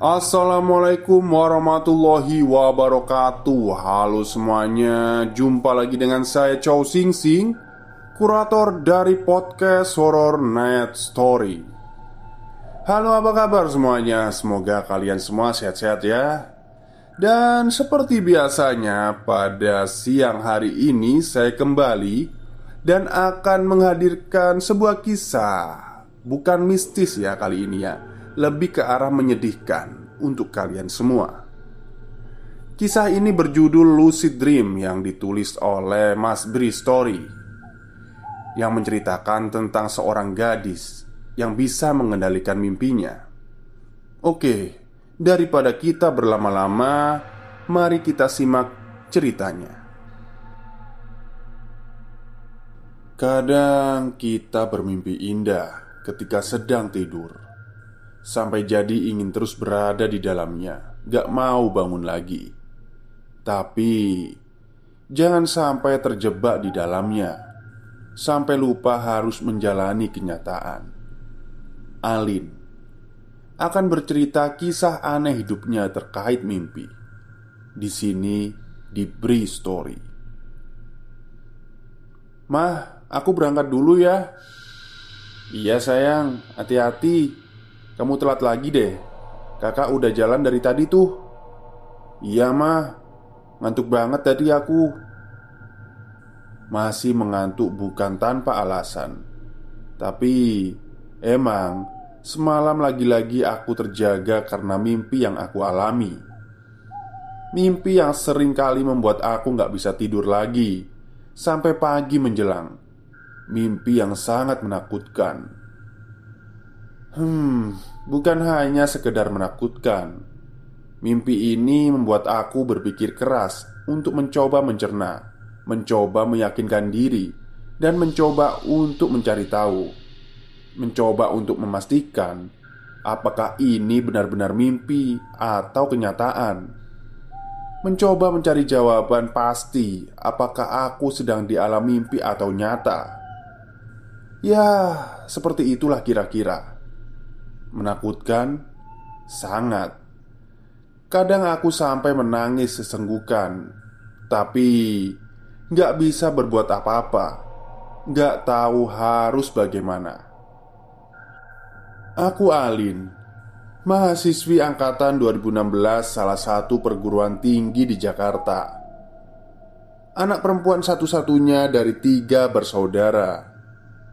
Assalamualaikum warahmatullahi wabarakatuh. Halo semuanya Jumpa lagi dengan saya Chow Sing Sing Kurator dari podcast Horror Night Story. Halo apa kabar semuanya? Semoga kalian semua sehat-sehat ya. Dan seperti biasanya Pada siang hari ini Saya kembali Dan akan menghadirkan sebuah kisah Bukan mistis ya kali ini ya lebih ke arah menyedihkan untuk kalian semua. Kisah ini berjudul Lucid Dream yang ditulis oleh Mas Bri Story yang menceritakan tentang seorang gadis yang bisa mengendalikan mimpinya. Oke, daripada kita berlama-lama, mari kita simak ceritanya. Kadang kita bermimpi indah ketika sedang tidur Sampai jadi ingin terus berada di dalamnya. Gak mau bangun lagi. Tapi Jangan sampai terjebak di dalamnya. Sampai lupa harus menjalani kenyataan. Alin Akan bercerita kisah aneh hidupnya terkait mimpi. Di sini di Bri Story. Mah, aku berangkat dulu ya. Iya sayang, hati-hati kamu telat lagi deh. Kakak udah jalan dari tadi tuh. Iya mah Ngantuk banget tadi aku. Masih mengantuk bukan tanpa alasan. Tapi Emang Semalam lagi-lagi aku terjaga karena mimpi yang aku alami. Mimpi yang sering kali membuat aku gak bisa tidur lagi. Sampai pagi menjelang. Mimpi yang sangat menakutkan Hmm, bukan hanya sekedar menakutkan. Mimpi ini membuat aku berpikir keras untuk mencoba mencerna, mencoba meyakinkan diri, dan mencoba untuk mencari tahu, mencoba untuk memastikan apakah ini benar-benar mimpi atau kenyataan. Mencoba mencari jawaban pasti apakah aku sedang di alam mimpi atau nyata. Ya, seperti itulah kira-kira. Menakutkan, sangat. Kadang aku sampai menangis sesenggukan, tapi gak bisa berbuat apa-apa. Gak tahu harus bagaimana. Aku Alin, mahasiswi angkatan 2016 salah satu perguruan tinggi di Jakarta. Anak perempuan satu-satunya dari tiga bersaudara.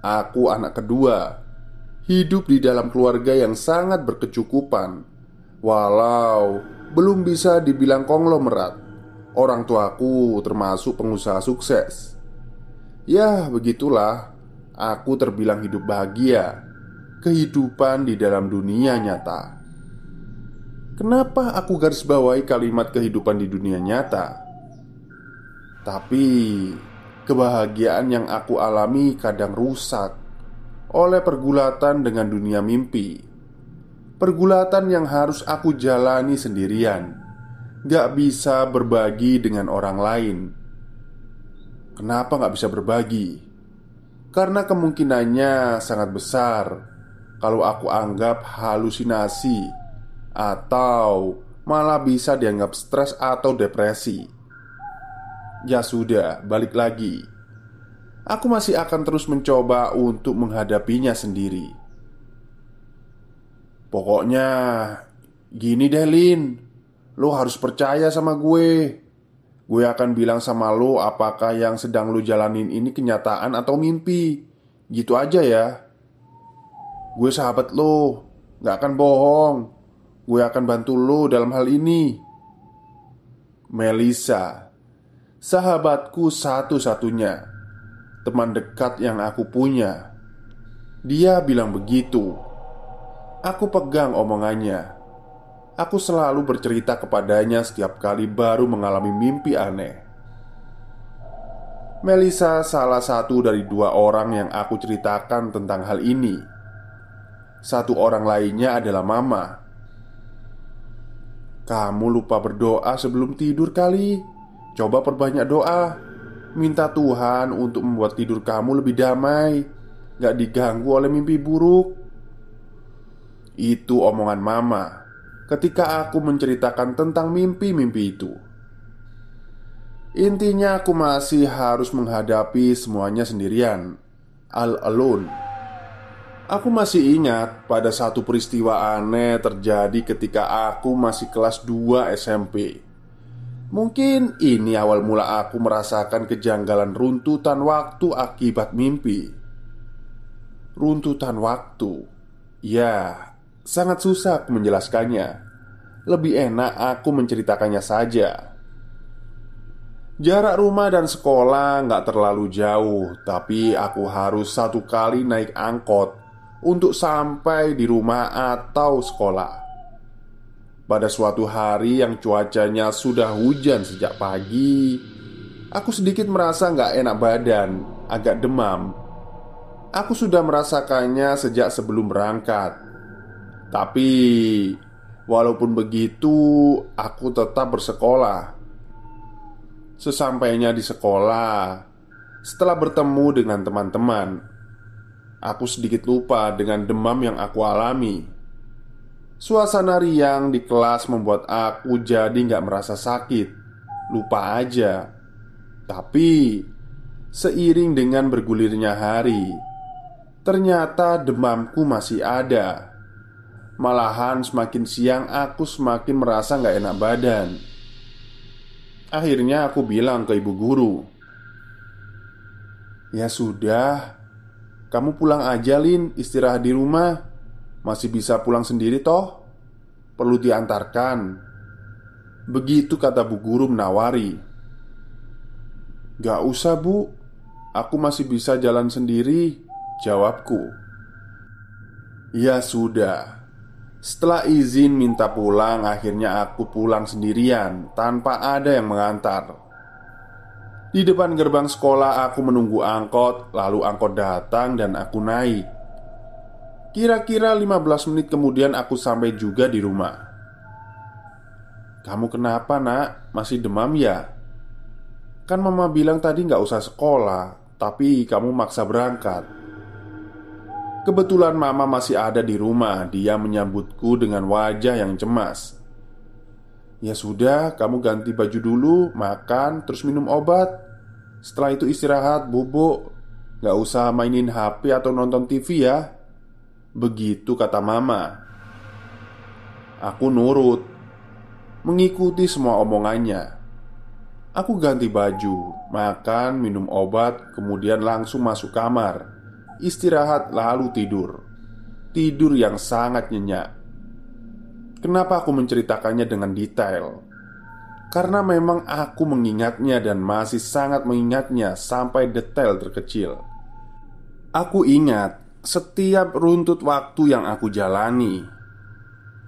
Aku anak kedua hidup di dalam keluarga yang sangat berkecukupan, walau belum bisa dibilang konglomerat. Orang tuaku termasuk pengusaha sukses. Ya, begitulah. Aku terbilang hidup bahagia, kehidupan di dalam dunia nyata. Kenapa aku garis bawahi kalimat kehidupan di dunia nyata? Tapi kebahagiaan yang aku alami kadang rusak oleh pergulatan dengan dunia mimpi. Pergulatan yang harus aku jalani sendirian, gak bisa berbagi dengan orang lain. Kenapa gak bisa berbagi? Karena kemungkinannya sangat besar kalau aku anggap halusinasi atau malah bisa dianggap stres atau depresi. Ya sudah, balik lagi. Aku masih akan terus mencoba untuk menghadapinya sendiri. Pokoknya, gini deh, Lin, lo harus percaya sama gue. Gue akan bilang sama lo apakah yang sedang lo jalanin ini kenyataan atau mimpi. Gitu aja ya. Gue sahabat lo, gak akan bohong. Gue akan bantu lo dalam hal ini. Melisa, sahabatku satu-satunya, teman dekat yang aku punya. Dia bilang begitu. Aku pegang omongannya. Aku selalu bercerita kepadanya setiap kali baru mengalami mimpi aneh. Melisa salah satu dari dua orang yang aku ceritakan tentang hal ini. Satu orang lainnya adalah Mama. Kamu lupa berdoa sebelum tidur kali. Coba perbanyak doa. Minta Tuhan untuk membuat tidur kamu lebih damai, gak diganggu oleh mimpi buruk. Itu omongan Mama ketika aku menceritakan tentang mimpi-mimpi itu. Intinya, aku masih harus menghadapi semuanya sendirian, all alone. Aku masih ingat pada satu peristiwa aneh terjadi ketika aku masih kelas 2 SMP. Mungkin ini awal mula aku merasakan kejanggalan runtutan waktu akibat mimpi. Runtutan waktu, ya, Sangat susah menjelaskannya. Lebih enak aku menceritakannya saja. Jarak rumah dan sekolah nggak terlalu jauh, tapi aku harus satu kali naik angkot untuk sampai di rumah atau sekolah. Pada suatu hari yang cuacanya sudah hujan sejak pagi, aku sedikit merasa nggak enak badan, agak demam. Aku sudah merasakannya sejak sebelum berangkat. Tapi walaupun begitu, aku tetap bersekolah. Sesampainya di sekolah, setelah bertemu dengan teman-teman, aku sedikit lupa dengan demam yang aku alami. Suasana riang di kelas membuat aku jadi nggak merasa sakit, lupa aja. Tapi seiring dengan bergulirnya hari, ternyata demamku masih ada. Malahan semakin siang aku semakin merasa nggak enak badan Akhirnya aku bilang ke ibu guru Ya sudah Kamu pulang aja Lin Istirahat di rumah Masih bisa pulang sendiri toh? Perlu diantarkan. Begitu kata bu guru menawari. Gak usah bu. Aku masih bisa jalan sendiri Jawabku. Ya sudah. Setelah izin minta pulang, akhirnya aku pulang sendirian tanpa ada yang mengantar. Di depan gerbang sekolah, aku menunggu angkot, lalu angkot datang dan aku naik. Kira-kira 15 menit kemudian aku sampai juga di rumah. Kamu kenapa, Nak? Masih demam ya? Kan mama bilang tadi nggak usah sekolah, tapi kamu maksa berangkat. Kebetulan mama masih ada di rumah Dia menyambutku dengan wajah yang cemas Ya sudah, kamu ganti baju dulu, makan, terus minum obat Setelah itu istirahat, bubuk Gak usah mainin HP atau nonton TV ya Begitu kata mama Aku nurut Mengikuti semua omongannya Aku ganti baju, makan, minum obat, kemudian langsung masuk kamar istirahat, lalu tidur. Tidur yang sangat nyenyak. Kenapa aku menceritakannya dengan detail? Karena memang aku mengingatnya dan masih sangat mengingatnya sampai detail terkecil. Aku ingat setiap runtut waktu yang aku jalani.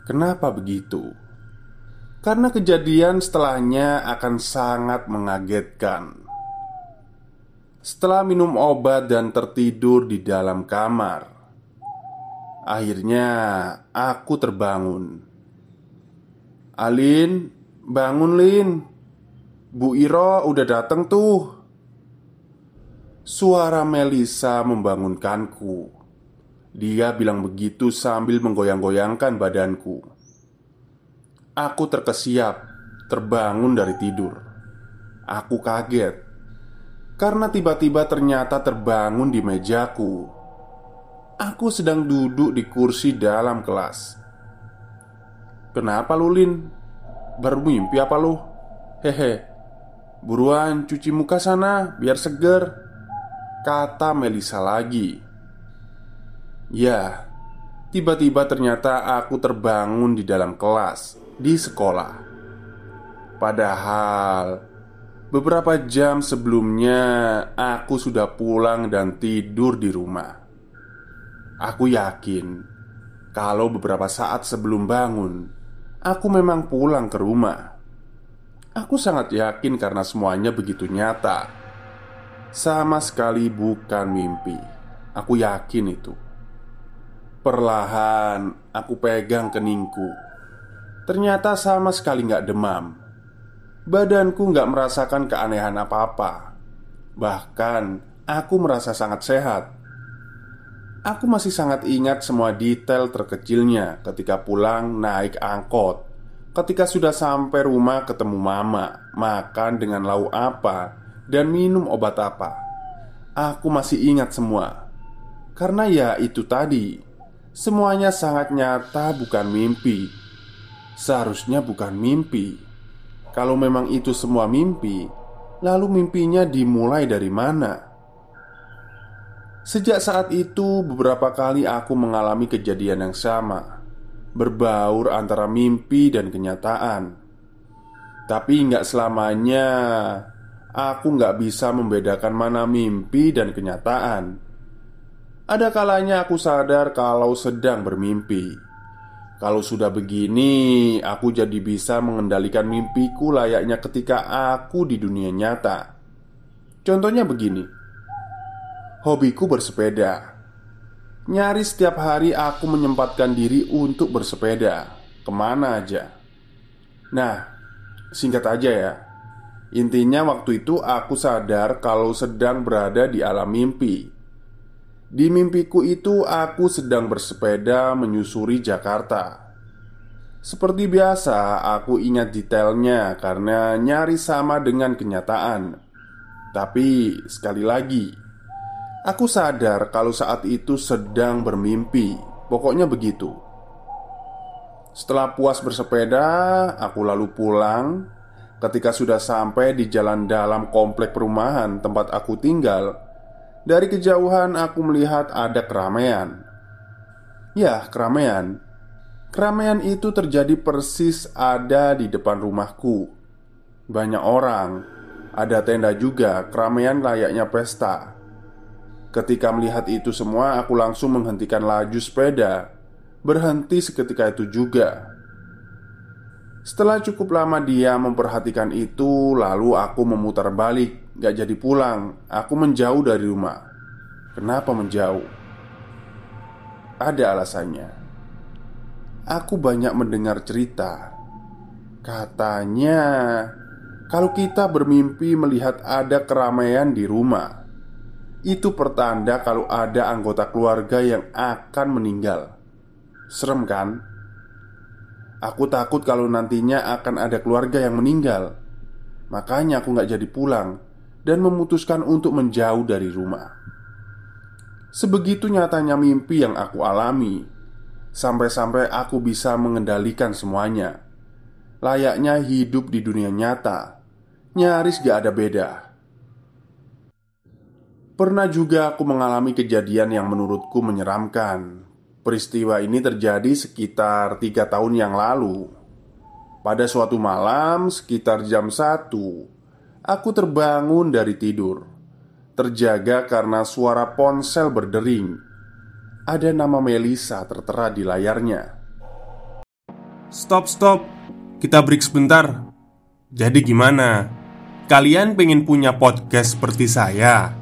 Kenapa begitu? Karena kejadian setelahnya akan sangat mengagetkan. Setelah minum obat dan tertidur di dalam kamar, akhirnya aku terbangun. Alin, bangun Lin. Bu Iro udah datang tuh. Suara Melisa membangunkanku. Dia bilang begitu sambil menggoyang-goyangkan badanku. Aku terkesiap, terbangun dari tidur. Aku kaget Karena tiba-tiba ternyata terbangun di mejaku Aku sedang duduk di kursi dalam kelas Kenapa lu Lin? Baru mimpi apa lu? Hehe Buruan cuci muka sana biar seger Kata Melisa lagi Ya Tiba-tiba ternyata aku terbangun di dalam kelas Di sekolah Padahal Beberapa jam sebelumnya, aku sudah pulang dan tidur di rumah. Aku yakin kalau beberapa saat sebelum bangun, aku memang pulang ke rumah. Aku sangat yakin karena semuanya begitu nyata. Sama sekali bukan mimpi. Aku yakin itu. Perlahan aku pegang keningku. Ternyata sama sekali nggak demam badanku nggak merasakan keanehan apa-apa. Bahkan, aku merasa sangat sehat. Aku masih sangat ingat semua detail terkecilnya ketika pulang naik angkot. Ketika sudah sampai rumah ketemu mama, makan dengan lauk apa, dan minum obat apa. Aku masih ingat semua. Karena ya itu tadi, semuanya sangat nyata bukan mimpi. Seharusnya bukan mimpi. Kalau memang itu semua mimpi, lalu mimpinya dimulai dari mana? Sejak saat itu, beberapa kali aku mengalami kejadian yang sama, berbaur antara mimpi dan kenyataan. Tapi nggak selamanya aku nggak bisa membedakan mana mimpi dan kenyataan. Ada kalanya aku sadar kalau sedang bermimpi kalau sudah begini, aku jadi bisa mengendalikan mimpiku layaknya ketika aku di dunia nyata. Contohnya begini, hobiku bersepeda. Nyaris setiap hari aku menyempatkan diri untuk bersepeda ke mana aja. Nah, singkat aja ya. Intinya, waktu itu aku sadar kalau sedang berada di alam mimpi di mimpiku itu, aku sedang bersepeda menyusuri Jakarta. Seperti biasa, aku ingat detailnya karena nyaris sama dengan kenyataan. Tapi sekali lagi, aku sadar kalau saat itu sedang bermimpi. Pokoknya begitu. Setelah puas bersepeda, aku lalu pulang. Ketika sudah sampai di jalan dalam komplek perumahan tempat aku tinggal, dari kejauhan aku melihat ada keramaian. Ya, keramaian. Keramaian itu terjadi persis ada di depan rumahku. Banyak orang, ada tenda juga, keramaian layaknya pesta. Ketika melihat itu semua, aku langsung menghentikan laju sepeda, berhenti seketika itu juga. Setelah cukup lama dia memperhatikan itu, lalu aku memutar balik Gak jadi pulang. Aku menjauh dari rumah. Kenapa menjauh? Ada alasannya. Aku banyak mendengar cerita. Katanya Kalau kita bermimpi melihat ada keramaian di rumah Itu pertanda kalau ada anggota keluarga yang akan meninggal. Serem kan? Aku takut kalau nantinya akan ada keluarga yang meninggal. Makanya aku gak jadi pulang dan memutuskan untuk menjauh dari rumah. Sebegitu nyatanya mimpi yang aku alami, sampai-sampai aku bisa mengendalikan semuanya. Layaknya hidup di dunia nyata, nyaris gak ada beda. Pernah juga aku mengalami kejadian yang menurutku menyeramkan. Peristiwa ini terjadi sekitar tiga tahun yang lalu. Pada suatu malam, sekitar jam satu, Aku terbangun dari tidur. Terjaga karena suara ponsel berdering. Ada nama Melisa tertera di layarnya. Stop, stop. Kita break sebentar. Jadi gimana? Kalian pengen punya podcast seperti saya?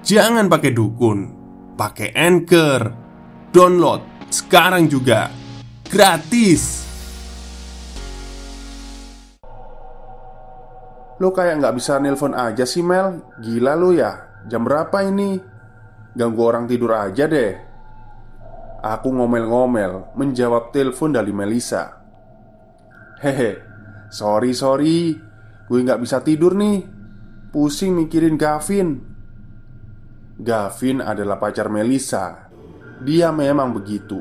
Jangan pakai dukun. Pakai Anchor. Download sekarang juga. Gratis Lo kayak nggak bisa nelpon aja sih Mel. Gila lo ya. Jam berapa ini? Ganggu orang tidur aja deh. Aku ngomel-ngomel Menjawab telepon dari Melisa Hehe Sorry sorry. Gue nggak bisa tidur nih. Pusing mikirin Gavin. Gavin adalah pacar Melisa Dia memang begitu.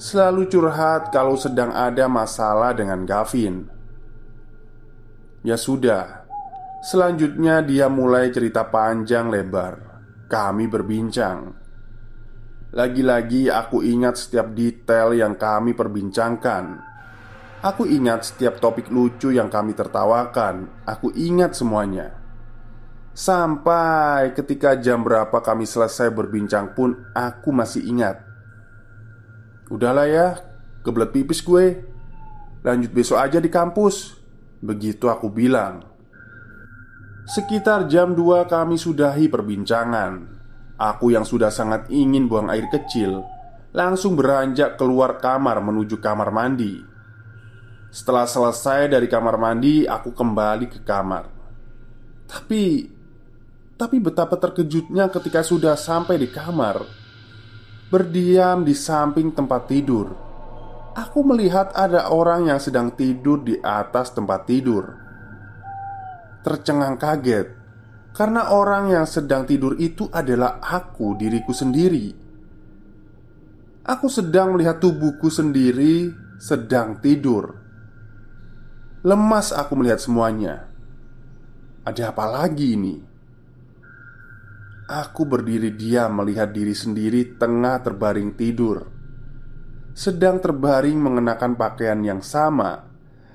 Selalu curhat kalau sedang ada masalah dengan Gavin Ya sudah. Selanjutnya dia mulai cerita panjang lebar. Kami berbincang. Lagi-lagi aku ingat setiap detail yang kami perbincangkan. Aku ingat setiap topik lucu yang kami tertawakan. Aku ingat semuanya. Sampai ketika jam berapa kami selesai berbincang pun Aku masih ingat. Udahlah ya Kebelet pipis gue. Lanjut besok aja di kampus Begitu aku bilang. Sekitar jam 2 kami sudahi perbincangan. Aku yang sudah sangat ingin buang air kecil Langsung beranjak keluar kamar menuju kamar mandi. Setelah selesai dari kamar mandi Aku kembali ke kamar. Tapi tapi betapa terkejutnya ketika sudah sampai di kamar. Berdiam di samping tempat tidur Aku melihat ada orang yang sedang tidur di atas tempat tidur. Tercengang kaget Karena orang yang sedang tidur itu adalah aku, diriku sendiri. Aku sedang melihat tubuhku sendiri sedang tidur. Lemas aku melihat semuanya. Ada apa lagi ini? Aku berdiri diam melihat diri sendiri tengah terbaring tidur Sedang terbaring mengenakan pakaian yang sama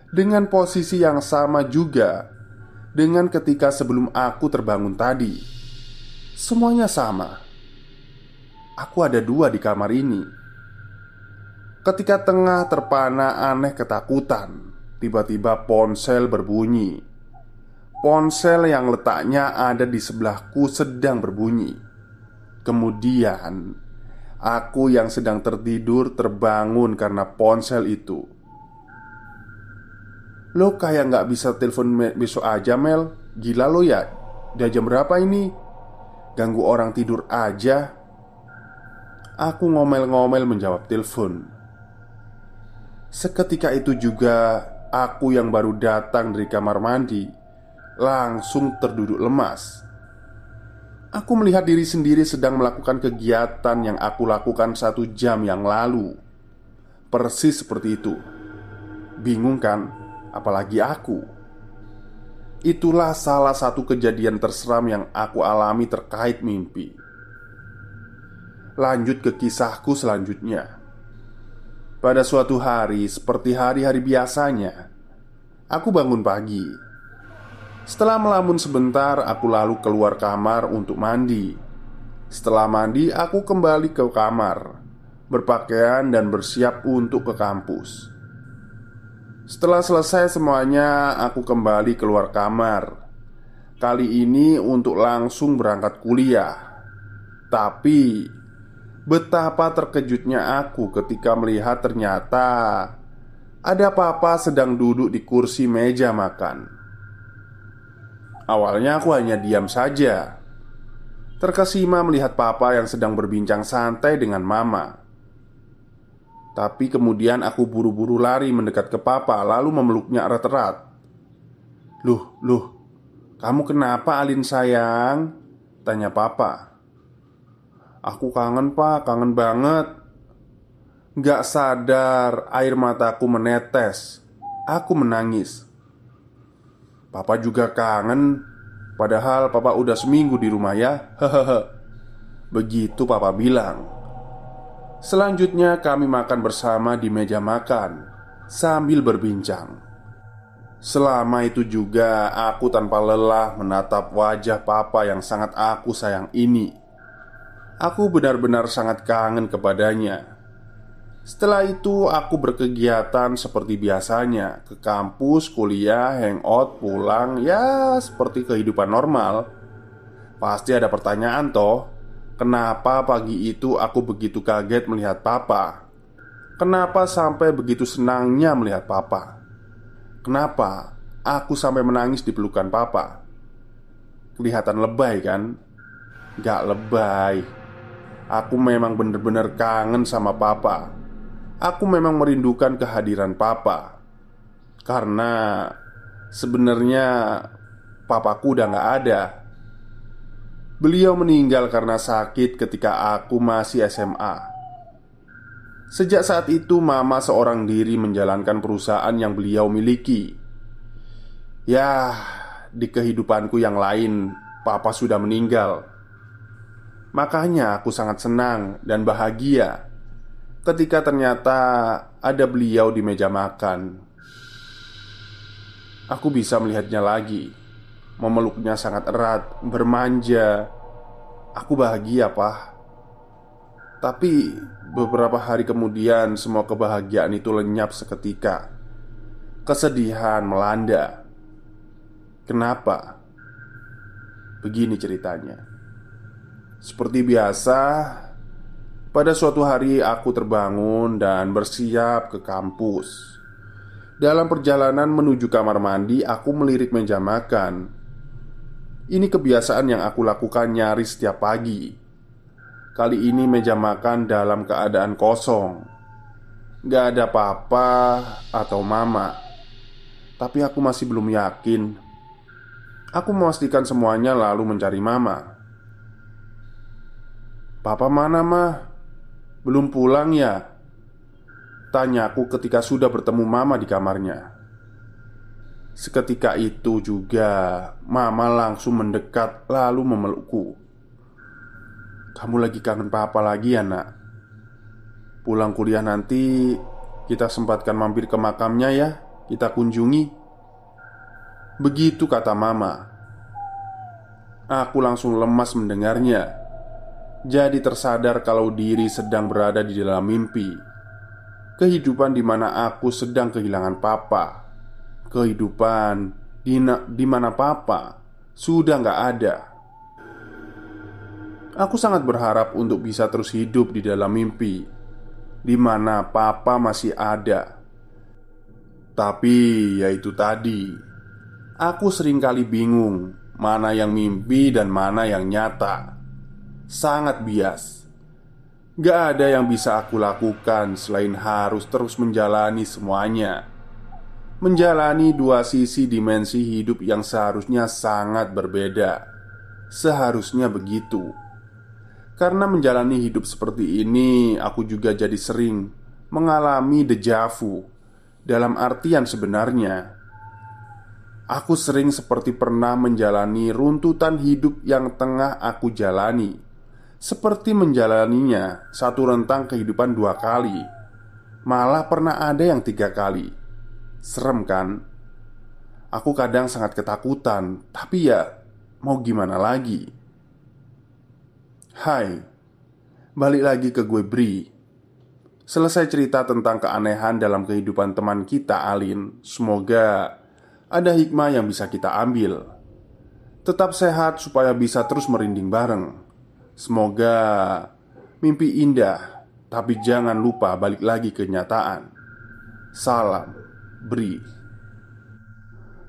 Dengan posisi yang sama juga Dengan ketika sebelum aku terbangun tadi. Semuanya sama. Aku ada dua di kamar ini. Ketika tengah terpana aneh ketakutan Tiba-tiba ponsel berbunyi. Ponsel yang letaknya ada di sebelahku sedang berbunyi. Kemudian, aku yang sedang tertidur terbangun karena ponsel itu. Lo kayak nggak bisa telepon besok aja Mel Gila lo ya Udah jam berapa ini? Ganggu orang tidur aja Aku ngomel-ngomel menjawab telepon Seketika itu juga Aku yang baru datang dari kamar mandi langsung terduduk lemas. Aku melihat diri sendiri sedang melakukan kegiatan yang aku lakukan satu jam yang lalu, persis seperti itu. Bingung kan? Apalagi aku. Itulah salah satu kejadian terseram yang aku alami terkait mimpi. Lanjut ke kisahku selanjutnya. Pada suatu hari, seperti hari-hari biasanya, aku bangun pagi setelah melamun sebentar, aku lalu keluar kamar untuk mandi. Setelah mandi, aku kembali ke kamar, berpakaian dan bersiap untuk ke kampus. Setelah selesai semuanya, aku kembali keluar kamar. Kali ini untuk langsung berangkat kuliah. Tapi betapa terkejutnya aku ketika melihat ternyata ada papa sedang duduk di kursi meja makan. Awalnya aku hanya diam saja. Terkesima melihat papa yang sedang berbincang santai dengan mama. Tapi kemudian aku buru-buru lari mendekat ke papa lalu memeluknya erat-erat. Luh, luh, kamu kenapa Alin sayang? Tanya papa. Aku kangen pak, kangen banget. Gak sadar air mataku menetes. Aku menangis Papa juga kangen. Padahal papa udah seminggu di rumah ya. Hehehe. Begitu papa bilang. Selanjutnya kami makan bersama di meja makan Sambil berbincang. Selama itu juga aku tanpa lelah menatap wajah papa yang sangat aku sayang ini. Aku benar-benar sangat kangen kepadanya setelah itu aku berkegiatan seperti biasanya. Ke kampus, kuliah, hangout, pulang Ya seperti kehidupan normal. Pasti ada pertanyaan toh Kenapa pagi itu aku begitu kaget melihat papa? Kenapa sampai begitu senangnya melihat papa? Kenapa aku sampai menangis di pelukan papa? Kelihatan lebay kan? Gak lebay. Aku memang bener-bener kangen sama papa Aku memang merindukan kehadiran papa. Karena Sebenarnya papaku udah gak ada. Beliau meninggal karena sakit ketika aku masih SMA Sejak saat itu mama seorang diri menjalankan perusahaan yang beliau miliki. Ya, di kehidupanku yang lain Papa sudah meninggal. Makanya aku sangat senang dan bahagia Ketika ternyata ada beliau di meja makan Aku bisa melihatnya lagi. Memeluknya sangat erat, bermanja. Aku bahagia, Pak. Tapi beberapa hari kemudian semua kebahagiaan itu lenyap seketika. Kesedihan melanda. Kenapa? Begini ceritanya. Seperti biasa, pada suatu hari aku terbangun dan bersiap ke kampus. Dalam perjalanan menuju kamar mandi, aku melirik meja makan. Ini kebiasaan yang aku lakukan nyaris setiap pagi. Kali ini meja makan dalam keadaan kosong. Gak ada papa atau mama. Tapi aku masih belum yakin. Aku memastikan semuanya lalu mencari mama. Papa mana mah? Belum pulang ya? Tanyaku ketika sudah bertemu mama di kamarnya. Seketika itu juga Mama langsung mendekat lalu memelukku. Kamu lagi kangen papa lagi ya nak? Pulang kuliah nanti Kita sempatkan mampir ke makamnya ya. Kita kunjungi. Begitu kata mama. Aku langsung lemas mendengarnya jadi tersadar kalau diri sedang berada di dalam mimpi. Kehidupan di mana aku sedang kehilangan papa, kehidupan di, di mana papa sudah nggak ada. Aku sangat berharap untuk bisa terus hidup di dalam mimpi, di mana papa masih ada. Tapi ya itu tadi, aku sering kali bingung mana yang mimpi dan mana yang nyata sangat bias. Gak ada yang bisa aku lakukan selain harus terus menjalani semuanya. Menjalani dua sisi dimensi hidup yang seharusnya sangat berbeda. Seharusnya begitu. Karena menjalani hidup seperti ini, aku juga jadi sering mengalami dejavu. Dalam artian sebenarnya, aku sering seperti pernah menjalani runtutan hidup yang tengah aku jalani seperti menjalaninya satu rentang kehidupan dua kali. Malah pernah ada yang tiga kali. Serem kan? Aku kadang sangat ketakutan Tapi ya mau gimana lagi? Hai Balik lagi ke gue Bri. Selesai cerita tentang keanehan dalam kehidupan teman kita Alin Semoga ada hikmah yang bisa kita ambil. Tetap sehat supaya bisa terus merinding bareng Semoga mimpi indah, tapi jangan lupa balik lagi ke kenyataan. Salam, Bri.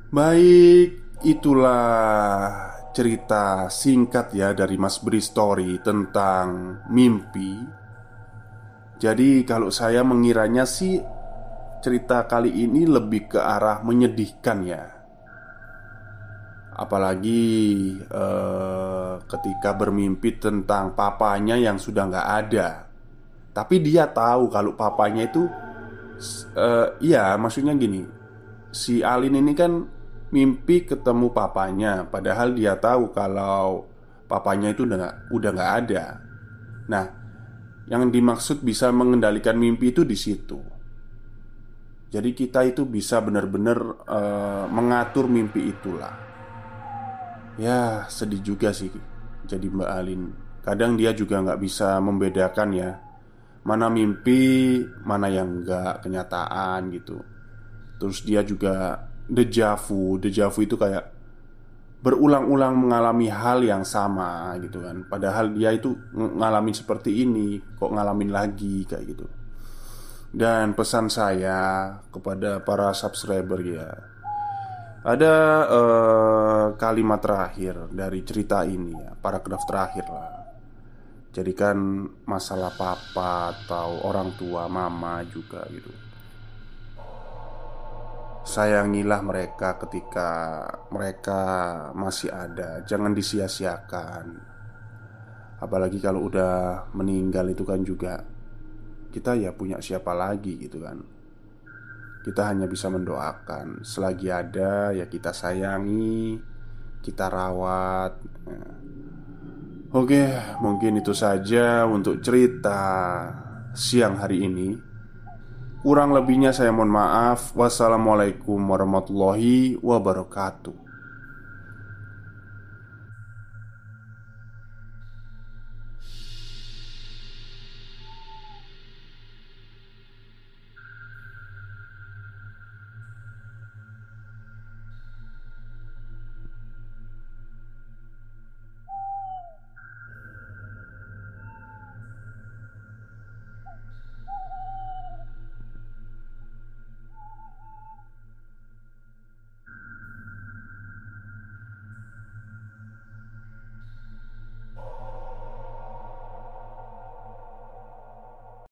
Baik, itulah cerita singkat ya dari Mas Bri Story tentang mimpi. Jadi, kalau saya mengiranya sih, cerita kali ini lebih ke arah menyedihkan ya. Apalagi eh, ketika bermimpi tentang papanya yang sudah nggak ada. Tapi dia tahu kalau papanya itu eh, Iya maksudnya gini. Si Alin ini kan mimpi ketemu papanya Padahal dia tahu kalau papanya itu udah udah nggak ada. Nah yang dimaksud bisa mengendalikan mimpi itu di situ. Jadi kita itu bisa benar-benar uh, mengatur mimpi itulah Ya sedih juga sih Jadi Mbak Alin. Kadang dia juga nggak bisa membedakan ya Mana mimpi Mana yang nggak kenyataan gitu. Terus dia juga Dejavu Dejavu itu kayak Berulang-ulang mengalami hal yang sama gitu kan. Padahal dia itu ngalamin seperti ini Kok ngalamin lagi kayak gitu. Dan pesan saya kepada para subscriber ya ada uh, kalimat terakhir dari cerita ini ya, paragraf terakhir lah. Jadikan masalah papa atau orang tua mama juga gitu. Sayangilah mereka ketika mereka masih ada Jangan disia-siakan Apalagi kalau udah meninggal itu kan juga Kita ya punya siapa lagi gitu kan Kita hanya bisa mendoakan Selagi ada ya kita sayangi Kita rawat. Oke, mungkin itu saja untuk cerita siang hari ini. Kurang lebihnya saya mohon maaf. Wassalamualaikum warahmatullahi wabarakatuh.